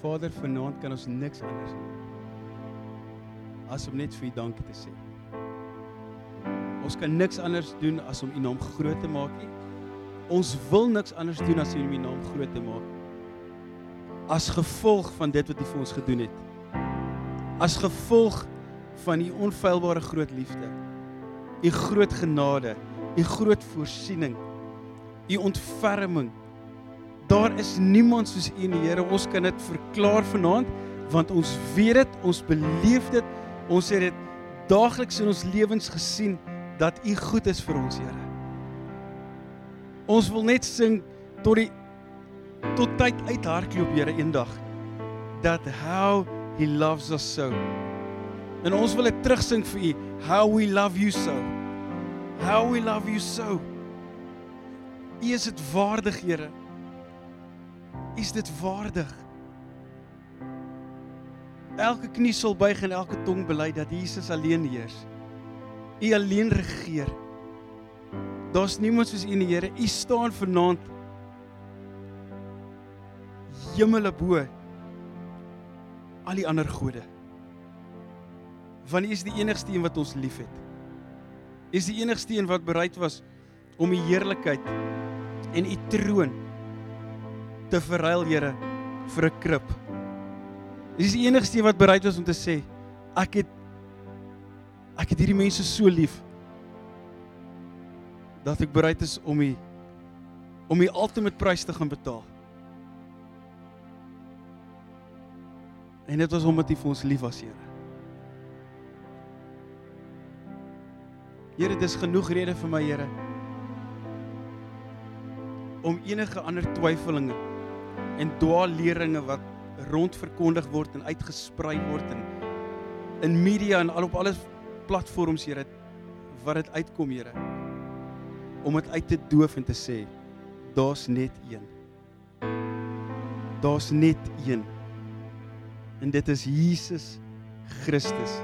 Vader, vanaand kan ons niks anders doen as om net vir U dankie te sê. Ons kan niks anders doen as om U naam groot te maak nie. Ons wil niks anders doen as om U naam groot te maak. As gevolg van dit wat U vir ons gedoen het. As gevolg van U onfeilbare groot liefde. U groot genade, U groot voorsiening, U ontferming. Daar is niemand soos U nie, Here. Ons kan dit verklaar vanaand want ons weet dit, ons beleef dit, ons het dit daagliks in ons lewens gesien dat U goed is vir ons, Here. Ons wil net sing tot die tot tyd uithardloop, Here, eendag. Dat how he loves us so. En ons wil dit terugsing vir U, how we love you so. How we love you so. U is dit waardig, Here. Is dit waardig. Elke knie sal buig en elke tong bely dat Jesus alleen heers. U alleen regeer. Daar's niemand soos U nie, Here. U staan vanaand hemele bo al die ander gode. Want U is die enigste een wat ons liefhet. U is die enigste een wat bereid was om U heerlikheid en U troon te verruil, Here, vir 'n krib. U is die enigste een wat bereid was om te sê, ek het ek het hierdie mense so lief dat ek bereid is om U om U ultimate prys te gaan betaal. En dit was omdat U vir ons lief was, Here. Here, dis genoeg rede vir my, Here. Om enige ander twyfelinge en dwaalleringe wat rond verkondig word en uitgesprei word in in media en al op alles platforms, Here, wat dit uitkom, Here. Om dit uit te doof en te sê, daar's net een. Daar's net een. En dit is Jesus Christus.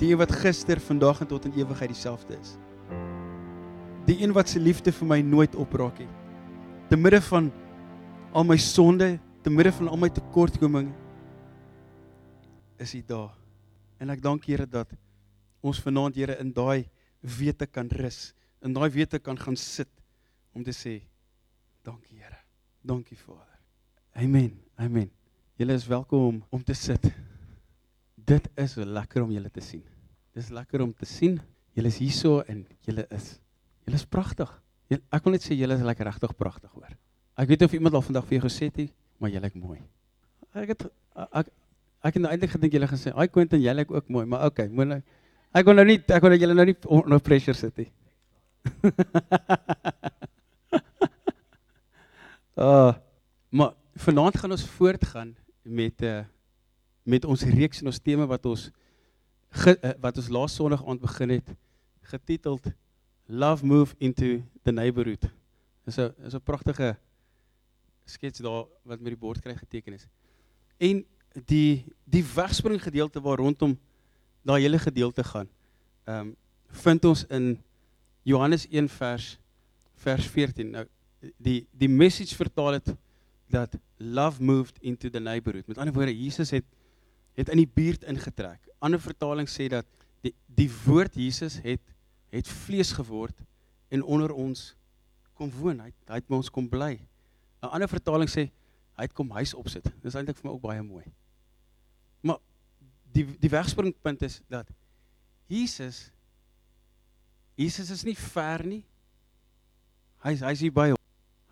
Die een wat gister, vandag en tot in ewigheid dieselfde is. Die een wat se liefde vir my nooit opraak nie. Te midde van al my sonde, te midde van al my tekortkominge is hy daar. En ek dank Here dat ons vanaand Here in daai wete kan rus, in daai wete kan gaan sit om te sê dankie Here. Dankie Vader. Amen. Amen. Julle is welkom om te sit. Dit is lekker om julle te sien. Dis lekker om te sien. Julle is hierso en julle is julle is pragtig. Ek wil net sê julle is lekker regtig pragtig hoor. Ek weet of iemand al vandag vir jou gesê het, maar jy lyk mooi. Ek het ek ek het nou eintlik gedink julle gaan sê, "Ai Quentin, jy lyk ook mooi," maar okay, moet nou ek wil nou nie ek wil nou julle nou nie onder pressure sit nie. Ah, uh, maar vanaand gaan ons voortgaan met 'n uh, eh, met ons reeks en ons tema wat ons ge, uh, wat ons laas Sondag aand begin het getiteld Love Move into the Neighborhood. Dis 'n is 'n pragtige skets daar wat met die bord kry geteken is. En die die wegspring gedeelte waar rondom daai hele gedeelte gaan. Ehm um, vind ons in Johannes 1 vers vers 14. Nou die die message vertaal dit dat love moved into the neighborhood. Met ander woorde Jesus het het in die buurt ingetrek. Ander vertaling sê dat die die woord Jesus het het vlees geword en onder ons kom woon. Hy hy het by ons kom bly. 'n Ander vertaling sê hy het kom huis opsit. Dis eintlik vir my ook baie mooi. Maar die die wegspringpunt is dat Jesus Jesus is nie ver nie. Hy's hy's hier by ons.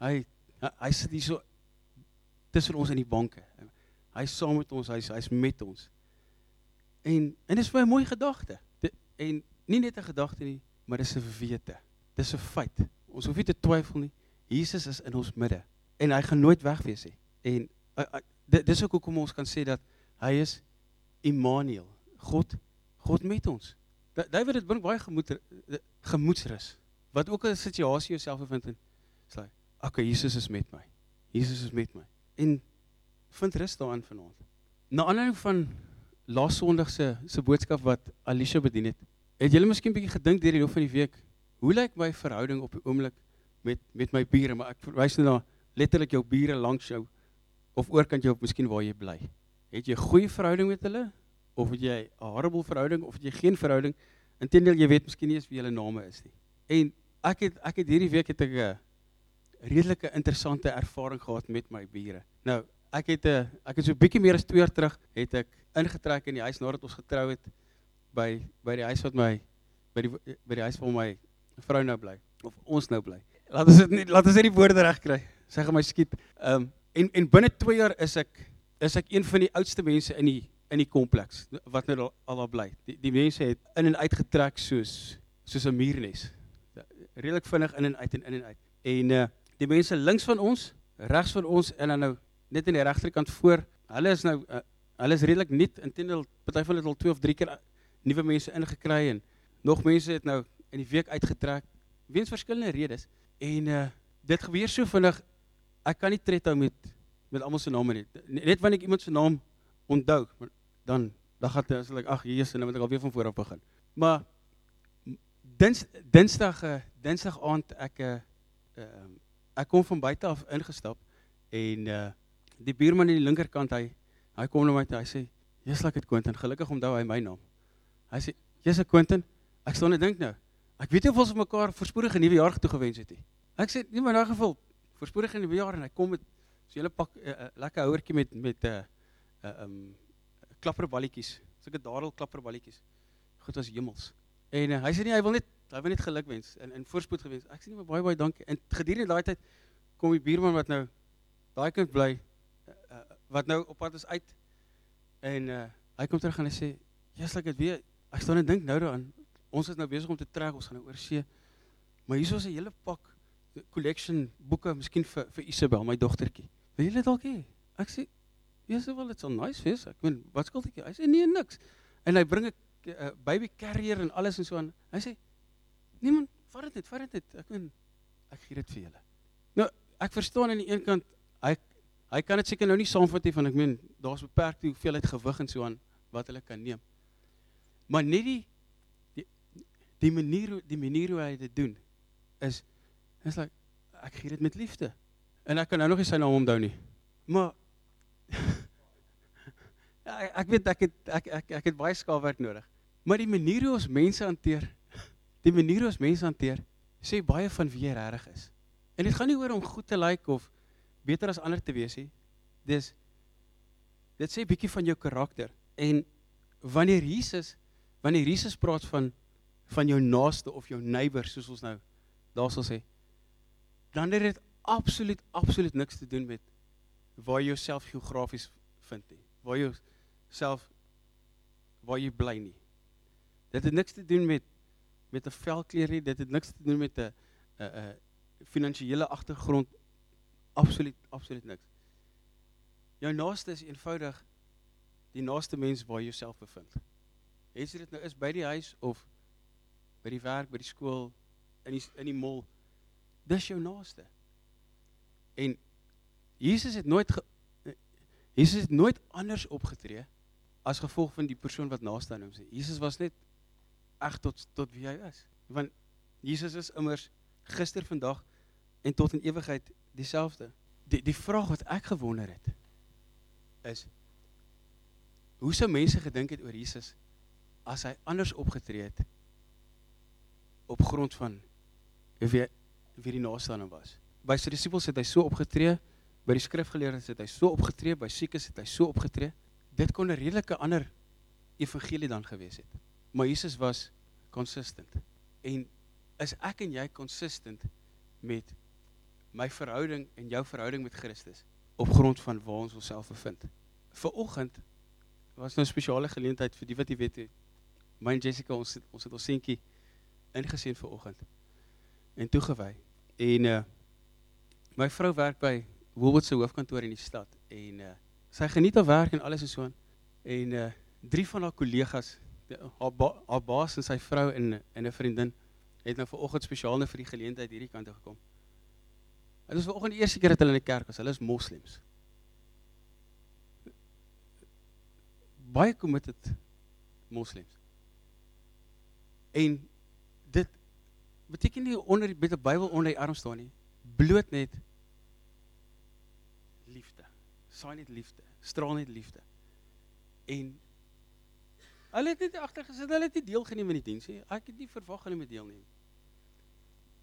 Hy, hy sit hier so tussen ons in die banke. Hy's saam met ons, hy's hy's met ons. En en dis vir my 'n mooi gedagte. En nie net 'n gedagte nie, maar dis 'n wete. Dis 'n feit. Ons hoef nie te twyfel nie. Jesus is in ons midde en hy gaan nooit weg wees nie. En uh, uh, dis ook hoekom ons kan sê dat hy is Immanuel, God God met ons. David dit bring baie gemoed gemoedsrus. Wat ook 'n situasie jouself bevind in. Sê, okay, Jesus is met my. Jesus is met my en vind rus daarin vanaand. Na aanleiding van laas Sondag se se boodskap wat Alicia bedien het, het julle miskien bietjie gedink deur die loop van die week, hoe lyk my verhouding op die oomblik met met my bure, maar ek verwys nou na letterlik jou bure langs jou of oorkant jou of miskien waar jy bly. Het jy 'n goeie verhouding met hulle of het jy 'n horrible verhouding of het jy geen verhouding? Inteendeel jy weet miskien nie eens wie hulle name is nie. En ek het ek het hierdie week het ek 'n redelike interessante ervaring gehad met my bure. Nou, ek het 'n ek het so 'n bietjie meer as 2 jaar terug het ek ingetrek in die huis nadat ons getrou het by by die huis wat my by die by die huis waar my vrou nou bly of ons nou bly. Laat ons dit nie laat ons net die woorde reg kry. Sê gaan my skiet. Ehm um, en en binne 2 jaar is ek is ek een van die oudste mense in die in die kompleks wat nou al daar bly. Die die mense het in en uit getrek soos soos 'n muurnes. Redelik vinnig in en uit en in en uit. En uh die mense links van ons, regs van ons en dan nou net aan die regterkant voor. Hulle is nou uh, hulle is redelik nuut. Intendeel party van hulle het al 2 of 3 keer nuwe mense ingekry en nog mense het nou in die week uitgetrek weens verskillende redes. En uh dit gebeur so vinnig. Ek kan nie tred hou met met almal se name nie. Net wanneer ek iemand se naam onthou, dan dan gaan dit asook ag Jesus, nou moet ek alweer van voor af begin. Maar dins Dinsdag uh Dinsdag aand ek uh uh ek kom van buite af ingestap en uh die buurman aan die linkerkant hy hy kom na my toe hy sê Jesus ek het Quentin gelukkig onthou hy my naam. Hy sê Jesus Quentin ek staan en dink nou ek weet nie of ons mekaar voorspoedige nuwe jaar toe gewens het nie. Ek sê nie maar in daai geval voorspoedige nuwe jaar en hy kom met so 'n hele pak 'n uh, uh, lekker houertjie met met 'n uh, uh, um klapperballetjies. Sulke dadel klapperballetjies. Goed was hemels. En uh, hy sê nie hy wil net hy wil net geluk wens en in voorspoed gewens. Ek sê nie maar baie baie dankie. En gedurende daai tyd kom die buurman wat nou daai kind bly uh, wat nou op pad is uit en uh, hy kom terug en hy sê Jesus ek het weer ek staan en dink nou daaraan ons is nou besig om te trek ons gaan nou oor see. Maar hier is 'n hele pak collection boeke miskien vir vir Isabel my dogtertjie. Wil jy dit dalk hê? Ek sê Jesus wil dit so nice wees. Ek meen wat skuld ek hy sê nee niks. En hy bring 'n uh, baby carrier en alles en so aan. Hy sê nee man vat dit vat dit ek meen ek gee dit vir julle. Nou ek verstaan aan die een kant hy hy kan dit seker nou nie saamvat nie van ek meen daar's beperkte hoeveelheid gewig en so aan wat hulle kan neem. Maar net die die die manier die manier hoe hy dit doen is is like ek gee dit met liefde. En ek kan nou nog nie sy naam onthou nie. Maar ja, ek weet ek het ek ek ek het baie skaafwerk nodig. Maar die manier hoe ons mense hanteer, die manier hoe ons mense hanteer, sê baie van wie jy regtig is. En dit gaan nie oor om goed te lyk like of beter as ander te wees nie. Dis dit sê bietjie van jou karakter. En wanneer Jesus wanneer Jesus praat van van jou naaste of jou neighbor soos ons nou daar sal sê, dan het dit absoluut absoluut niks te doen met waar jy jouself geografies vind nie. Waar jy self waar jy bly nie. Dit het niks te doen met met 'n velkleur nie, dit het niks te doen met 'n 'n 'n finansiële agtergrond absoluut absoluut niks. Jou naaste is eenvoudig die naaste mens waar jy jouself bevind. Het jy dit nou is by die huis of by die werk, by die skool, in die in die mall, dis jou naaste. En Jesus het nooit ge, Jesus het nooit anders opgetree as gevolg van die persoon wat naaste aan hom is. Jesus was net reg tot tot wie hy is. Want Jesus is immers gister, vandag en tot in ewigheid dieselfde. Die die vraag wat ek gewonder het is hoe sou mense gedink het oor Jesus as hy anders opgetree het op grond van wie wie die naaste was. By sy disippels het hy so opgetree, by die skrifgeleerdes het hy so opgetree, by siekes het hy so opgetree. Dit kon 'n redelike ander evangelie dan gewees het. Maar Jesus was consistent. En is ek en jy consistent met my verhouding en jou verhouding met Christus op grond van waar ons onsself bevind. Viroggend was nou 'n spesiale geleentheid vir die wat jy weet. My en Jessica ons het, ons het ons seentjie ingesien viroggend en toegewy. En uh my vrou werk by Woolworths se hoofkantoor in die stad en uh sy geniet haar werk en alles is so aan. En uh drie van haar kollegas, haar ba, haar baas en sy vrou en en 'n vriendin het nou viroggend spesiaal net vir die geleentheid hierdie kant toe gekom. Hulle is vanoggend die eerste keer dat hulle in die kerk was. Hulle is moslems. Baie committed moslems. En dit beteken nie onder die met 'n Bybel onder die arm staan nie. Bloot net liefde. saai net liefde, straal net liefde. En hulle het net agtergesit, hulle het nie deelgeneem in die diens nie. Ek het nie verwag hulle moet deelneem.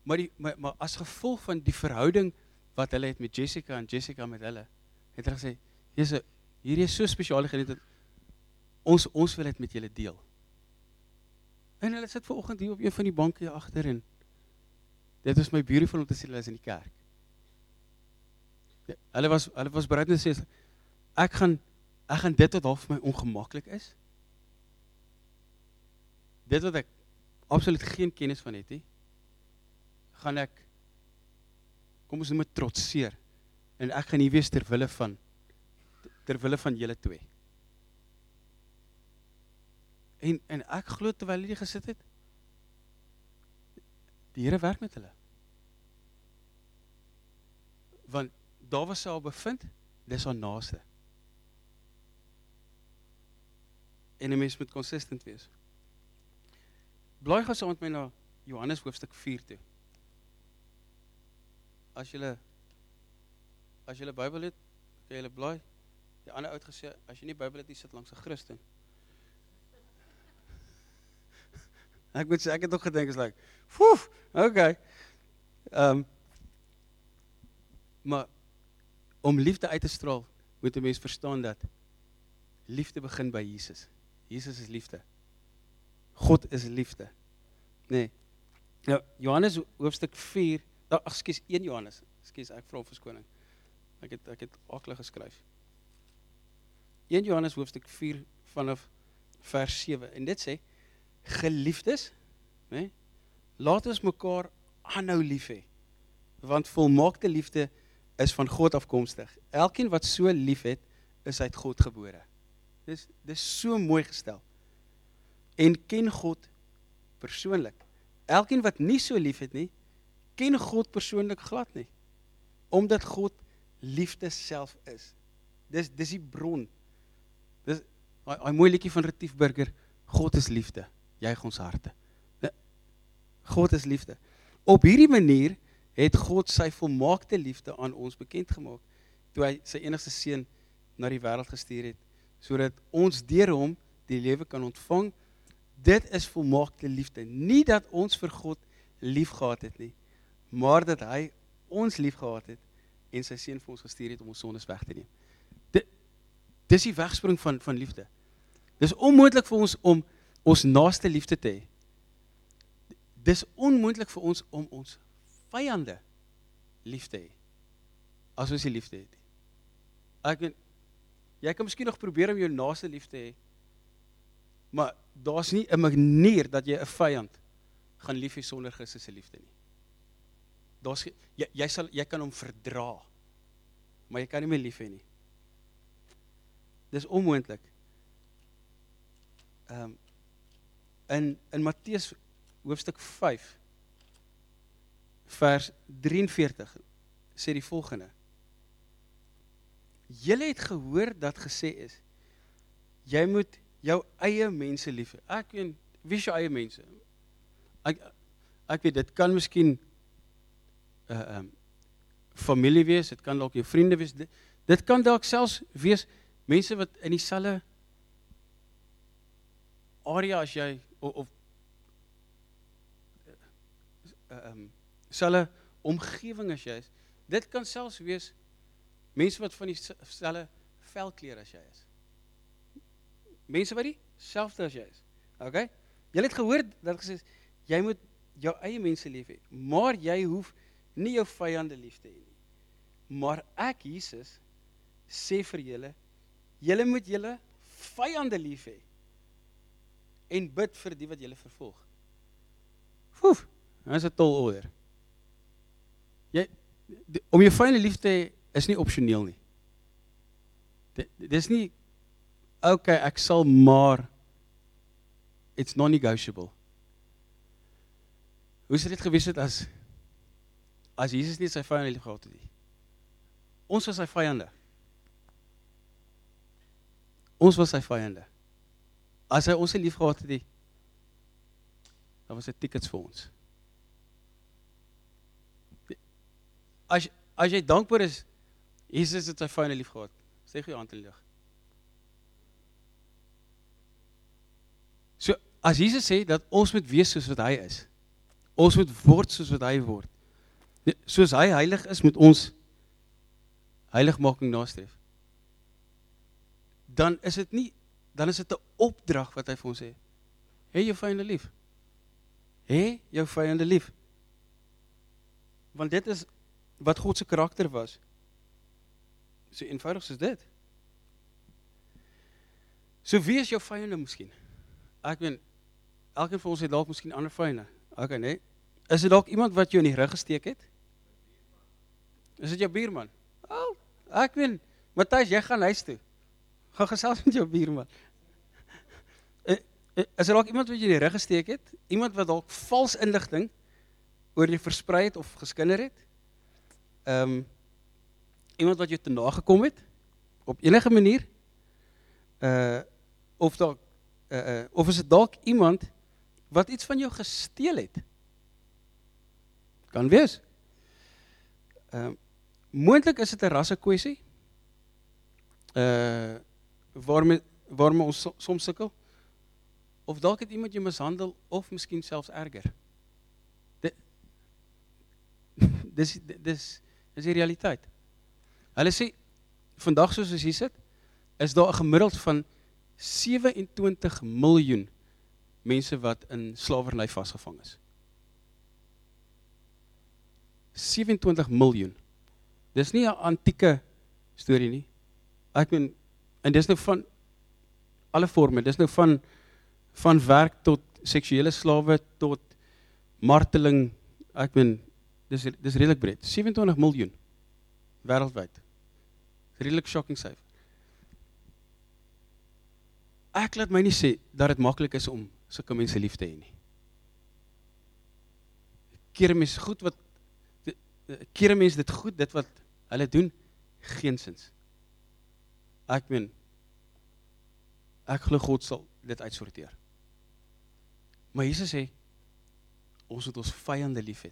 Maar die maar, maar as gevolg van die verhouding wat hulle het met Jessica en Jessica met hulle, het hulle gesê, "Jesus, hierdie is so spesiaal geniet ons ons wil dit met julle deel." En hulle sit ver oggend hier op een van die banke hier agter en dit is my beautiful om te sien hulle is in die kerk. Ja, hulle was hulle was bereid om te sê ek gaan ek gaan dit wat half vir my ongemaklik is. Dit wat ek absoluut geen kennis van het nie, gaan ek kom ons dit trotseer en ek gaan nie wees ter wille van ter wille van julle twee. En en ek glo terwyl hulle gesit het die Here werk met hulle. Want daar was sy al bevind, dis haar naaste. En 'n mens moet konsistent wees. Blaai gou saam met my na Johannes hoofstuk 4 toe. As jy as jy 'n Bybel het, kan jy hulle blaai. Die ander oud gesê, as jy nie Bybel het nie, sit langs 'n Christen. Ek moet sê ek het nog gedink is like, "Foef, okay." Ehm um, maar om liefde uit te straal, moet 'n mens verstaan dat liefde begin by Jesus. Jesus is liefde. God is liefde. Nee. Nou Johannes hoofstuk 4, ag ekskuus 1 Johannes. Ekskuus, ek vra verskoning. Ek het ek het aklig geskryf. 1 Johannes hoofstuk 4 vanaf vers 7 en dit sê geliefdes, né? Nee, laat ons mekaar aanhou lief hê. Want volmaakte liefde is van God afkomstig. Elkeen wat so liefhet, is uit God gebore. Dis dis so mooi gestel. En ken God persoonlik. Elkeen wat nie so liefhet nie, ken God persoonlik glad nie. Omdat God liefde self is. Dis dis die bron. Dis daai mooi liedjie van Retief Burger, God is liefde juig ons harte. God is liefde. Op hierdie manier het God sy volmaakte liefde aan ons bekend gemaak toe hy sy enigste seun na die wêreld gestuur het sodat ons deur hom die lewe kan ontvang. Dit is volmaakte liefde. Nie dat ons vir God liefgehad het nie, maar dat hy ons liefgehad het en sy seun vir ons gestuur het om ons sondes weg te neem. Dit dis die wegspring van van liefde. Dis onmoontlik vir ons om ons naaste liefde te hê. Dis onmoontlik vir ons om ons vyande lief te hê as ons nie liefde het nie. Ek weet jy kan miskien nog probeer om jou naaste lief te hê. Maar daar's nie 'n manier dat jy 'n vyand gaan lief hê sonder Christus se liefde nie. Daar's jy, jy sal jy kan hom verdra. Maar jy kan nie meer lief hê nie. Dis onmoontlik. Ehm um, in in Matteus hoofstuk 5 vers 43 sê die volgende Julle het gehoor dat gesê is jy moet jou eie mense lief hê. Ek weet wie is jou eie mense? Ek ek weet dit kan miskien 'n uh, eh, um, familie wees, dit kan dalk jou vriende wees. Dit, dit kan dalk selfs wees mense wat in dieselfde area as jy of of ehm uh, um, selfe omgewing as jy is. Dit kan selfs wees mense wat van dieselfde velkleur as jy is. Mense wat dieselfde as jy is. OK? Jy het gehoor dat gesê jy moet jou eie mense lief hê, maar jy hoef nie jou vyande lief te hê nie. Maar ek Jesus sê vir julle, julle moet julle vyande lief hê en bid vir die wat julle vervolg. Foef, dit is 'n tol order. Jy die, om jou vyande lief te hê is nie opsioneel nie. Dis nie okay, ek sal maar it's non-negotiable. Hoe sou dit gewees het as as Jesus nie sy vyande lief gehad het nie? Ons was sy vyande. Ons was sy vyande. As hy ons lief gehad het, dan was dit tickets vir ons. As as jy dankbaar is, Jesus het sy vyande lief gehad. Steek jou hand in lug. So as Jesus sê dat ons moet wees soos wat hy is. Ons moet word soos wat hy word. Soos hy heilig is, moet ons heiligmaking nastreef. Dan is dit nie dan is dit 'n opdrag wat hy vir ons sê. Hê jou vyande lief. Hê jou vyande lief. Want dit is wat God se karakter was. So eenvoudig soos dit. So wie is jou vyande miskien? Ek weet elkeen van ons het dalk miskien ander vyande. Okay, né? Nee. Is dit dalk iemand wat jou in die rug gesteek het? Is dit jou buurman? O, oh, ek weet Matthys, jy gaan huis toe. Gaan gesels met jou buurman. Is dit dalk iemand wat jy die rug gesteek het? Iemand wat dalk vals inligting oor jou versprei het of geskinder het? Ehm um, iemand wat jou te nagekom het op enige manier? Uh of dalk uh, uh of is dit dalk iemand wat iets van jou gesteel het? Kan wees. Ehm uh, moontlik is dit 'n rasse kwessie. Uh waarom waarom ons soms sukkel? Of dalk het iemand jou mishandel of miskien selfs erger. Dit dis dis is die realiteit. Hulle sê vandag soos as jy sit, is daar 'n gemiddeld van 27 miljoen mense wat in slawerny vasgevang is. 27 miljoen. Dis nie 'n antieke storie nie. Ek meen en dis nou van alle forme. Dis nou van van werk tot seksuele slawe tot marteling. Ek meen dis dis redelik breed. 27 miljoen wêreldwyd. Redelik shocking syfer. Ek laat my nie sê dat dit maklik is om sulke mense lief te hê nie. Keer mense goed wat keer mense dit goed dit wat hulle doen geensins. Ek meen ek glo God sal dit uitsorteer. Maar Jesus sê ons moet ons vyande lief hê.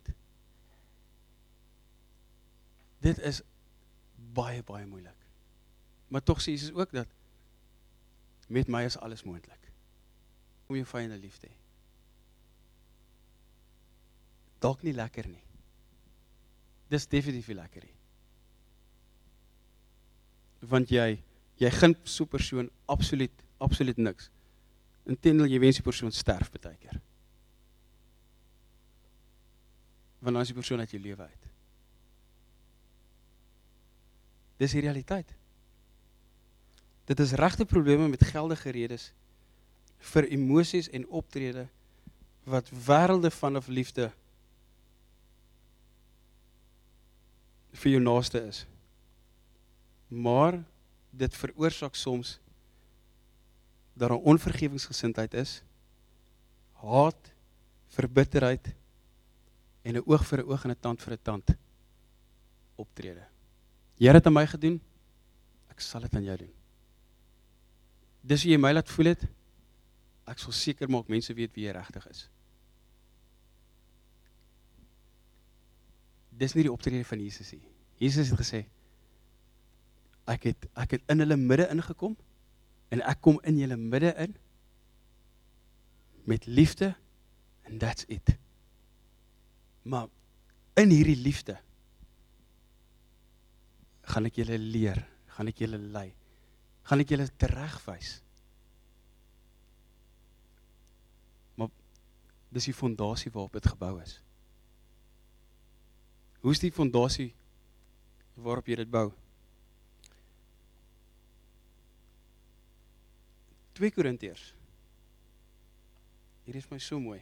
Dit is baie baie moeilik. Maar tog sê Jesus ook dat met my is alles moontlik om jou vyande lief te hê. Dalk nie lekker nie. Dis definitief lekker nie. Want jy jy gun so 'n persoon absoluut absoluut niks. Inteendeel jy wens die persoon sterf baie keer. Want dan is die persoon uit jou lewe uit. Dis die realiteit. Dit is regte probleme met geldige redes vir emosies en optrede wat wêrelde van of liefde vir jou naaste is. Maar dit veroorsaak soms dat daar onvergewingsgesindheid is, haat, verbitterheid en 'n oog vir 'n oog en 'n tand vir 'n tand optrede. Jy het aan my gedoen, ek sal dit aan jou doen. Dis hoe jy my laat voel het. Ek sal seker maak mense weet wie jy regtig is. Dis nie die optrede van Jesus nie. Jesus het gesê ek het ek het in hulle midde ingekom en ek kom in julle midde in met liefde and that's it. Maar in hierdie liefde gaan ek julle leer, gaan ek julle lei, gaan ek julle teregwys. Maar dis die fondasie waarop dit gebou is. Hoe is die fondasie waarop jy dit bou? 2 Korintiërs. Hier is my so mooi.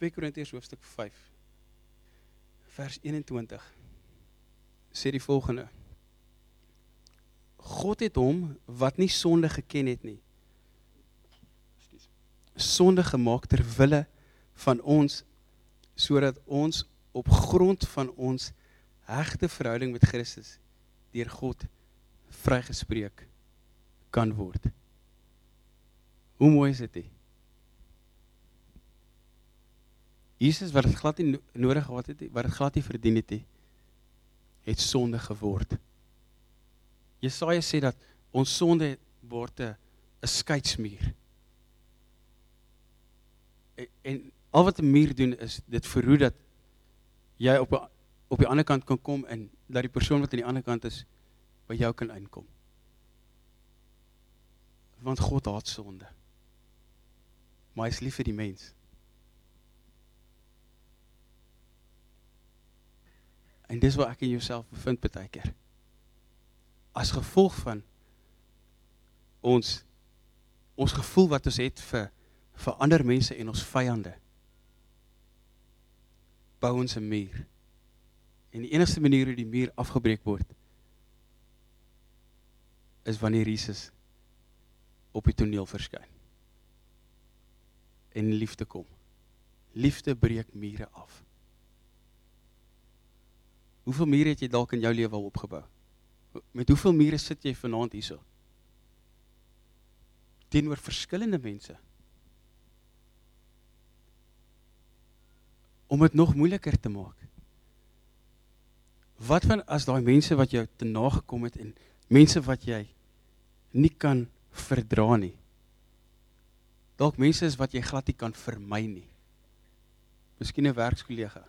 2 Korintiërs hoofstuk 5 vers 21 sê die volgende: God het hom wat nie sonde geken het nie sonde gemaak ter wille van ons sodat ons op grond van ons hegte verhouding met Christus deur God vrygespreek kan word. Hoe mooi is dit? Jesus wat dit glad nie nodig gehad het, wat dit glad nie verdien het het sonde geword Jesaja sê dat ons sonde word 'n skeidsmuur. En, en al wat 'n muur doen is dit verhoed dat jy op 'n op die ander kant kan kom en dat die persoon wat aan die ander kant is by jou kan inkom. Want God haat sonde. Maar hy is lief vir die mens. En dis waar ek in jouself bevind baie keer. As gevolg van ons ons gevoel wat ons het vir vir ander mense en ons vyande bou ons 'n muur. En die enigste manier hoe die muur afgebreek word is wanneer Jesus op die toneel verskyn. En liefde kom. Liefde breek mure af. Hoeveel mure het jy dalk in jou lewe al opgebou? Met hoeveel mure sit jy vanaand hierso? Teenoor verskillende mense. Om dit nog moeiliker te maak. Wat van as daai mense wat jou te nagekom het en mense wat jy nie kan verdra nie. Dalk mense is wat jy glad nie kan vermy nie. Miskien 'n werkskollega.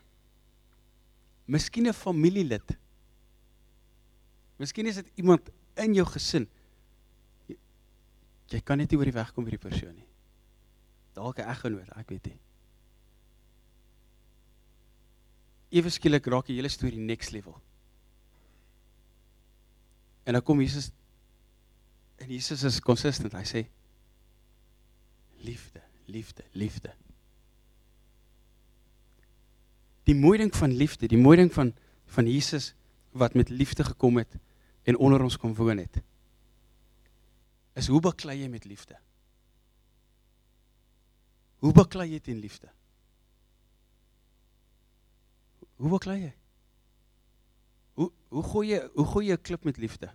Miskien 'n familielid. Miskien is dit iemand in jou gesin. Jy, jy kan net nie oor die weg kom met die persoon nie. Dalk 'n eggenoot, ek weet nie. Ewe skielik raak die hele storie next level. En dan kom Jesus en Jesus is consistent. Hy sê liefde, liefde, liefde. Die mooi ding van liefde, die mooi ding van van Jesus wat met liefde gekom het en onder ons kom woon het. Is hoe baklei jy met liefde? Hoe baklei jy teen liefde? Hoe baklei jy? Hoe hoe gooi jy hoe gooi jy 'n klip met liefde?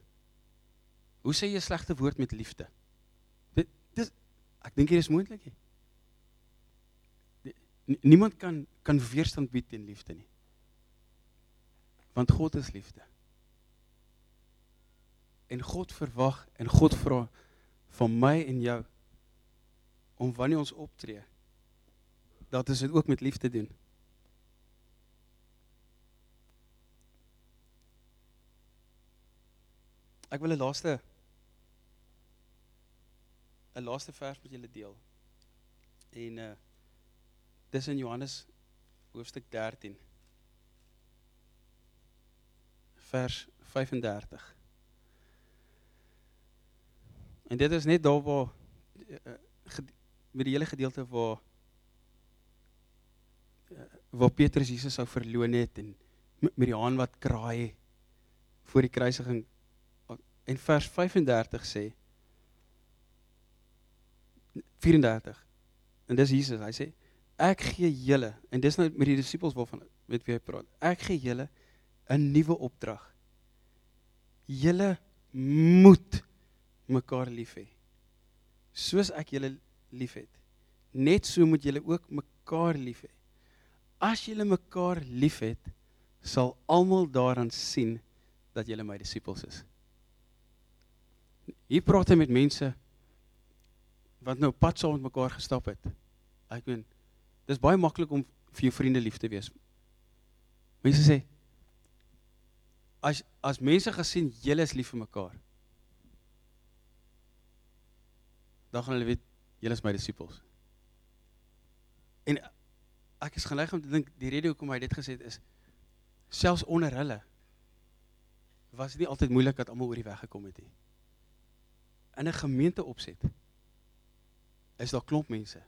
Hoe sê jy 'n slegte woord met liefde? Dit dis ek dink dit is moontlik nie. Niemand kan kan weerstand bied teen liefde nie. Want God is liefde. En God verwag en God vra van my en jou om wanneer ons optree dat ons dit ook met liefde doen. Ek wil 'n laaste 'n laaste vers met julle deel. En uh dis in Johannes hoofstuk 13 vers 35. En dit is net daar waar uh, met die hele gedeelte waar waar Petrus Jesus sou verloon het en met die haan wat kraai voor die kruisiging En vers 35 sê 34. En dis Jesus, hy sê ek gee julle en dis nou met die disippels waarvan met wie hy praat. Ek gee julle 'n nuwe opdrag. Julle moet mekaar lief hê. Soos ek julle liefhet. Net so moet julle ook mekaar lief hê. As julle mekaar liefhet, sal almal daaraan sien dat julle my disippels is. Hier praat hy met mense wat nou pad saam met mekaar gestap het. Ek meen, dis baie maklik om vir jou vriende lief te wees. Mense sê as as mense gesien julle is lief vir mekaar. Dan gaan hulle weet julle is my disippels. En ek is geneig om te dink die rede hoekom hy dit gesê het is selfs onder hulle was dit nie altyd moeilik dat almal oor die weg gekom het nie in 'n gemeente opset is daar klomp mense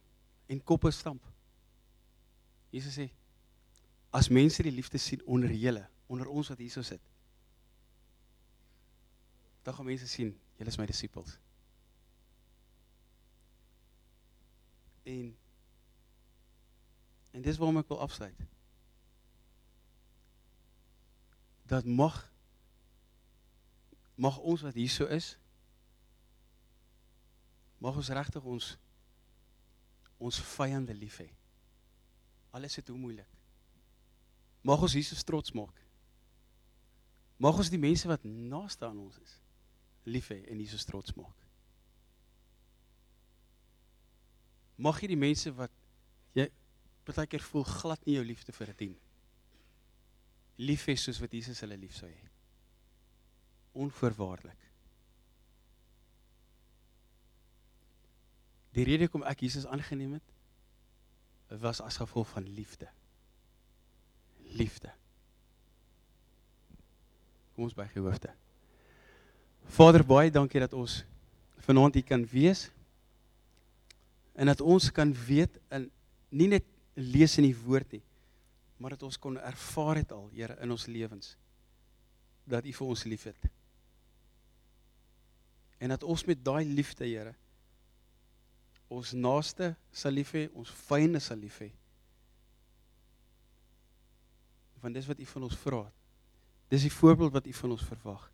en koppe stamp. Jesus sê as mense die liefde sien onder julle, onder ons wat hierso sit, dan gaan mense sien julle is my disippels. En en dis waarom ek wil afsluit. Dat mag mag ons wat hierso is Mag ons regtig ons ons vyande lief hê. Alles is hoe moeilik. Mag ons Jesus trots maak. Mag ons die mense wat naaste aan ons is lief hê en Jesus trots maak. Mag jy die mense wat jy baie keer voel glad nie jou liefde vir dit dien. Lief hê soos wat Jesus hulle lief sou hê. Onvoorwaardelik. Die rede hoekom ek Jesus aangeneem het, was as gevolg van liefde. Liefde. Kom ons by gehoofde. Vader, baie dankie dat ons vanaand hier kan wees en dat ons kan weet en nie net lees in die woord nie, maar dat ons kon ervaar het al, Here, in ons lewens dat U vir ons liefhet. En dat ons met daai liefde, Here, ons naaste sal lief hê, ons vyande sal lief hê. Want dis wat U van ons vra. Dis die voorbeeld wat U van ons verwag.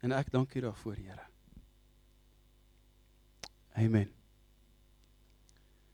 En ek dank U daarvoor, Here. Amen.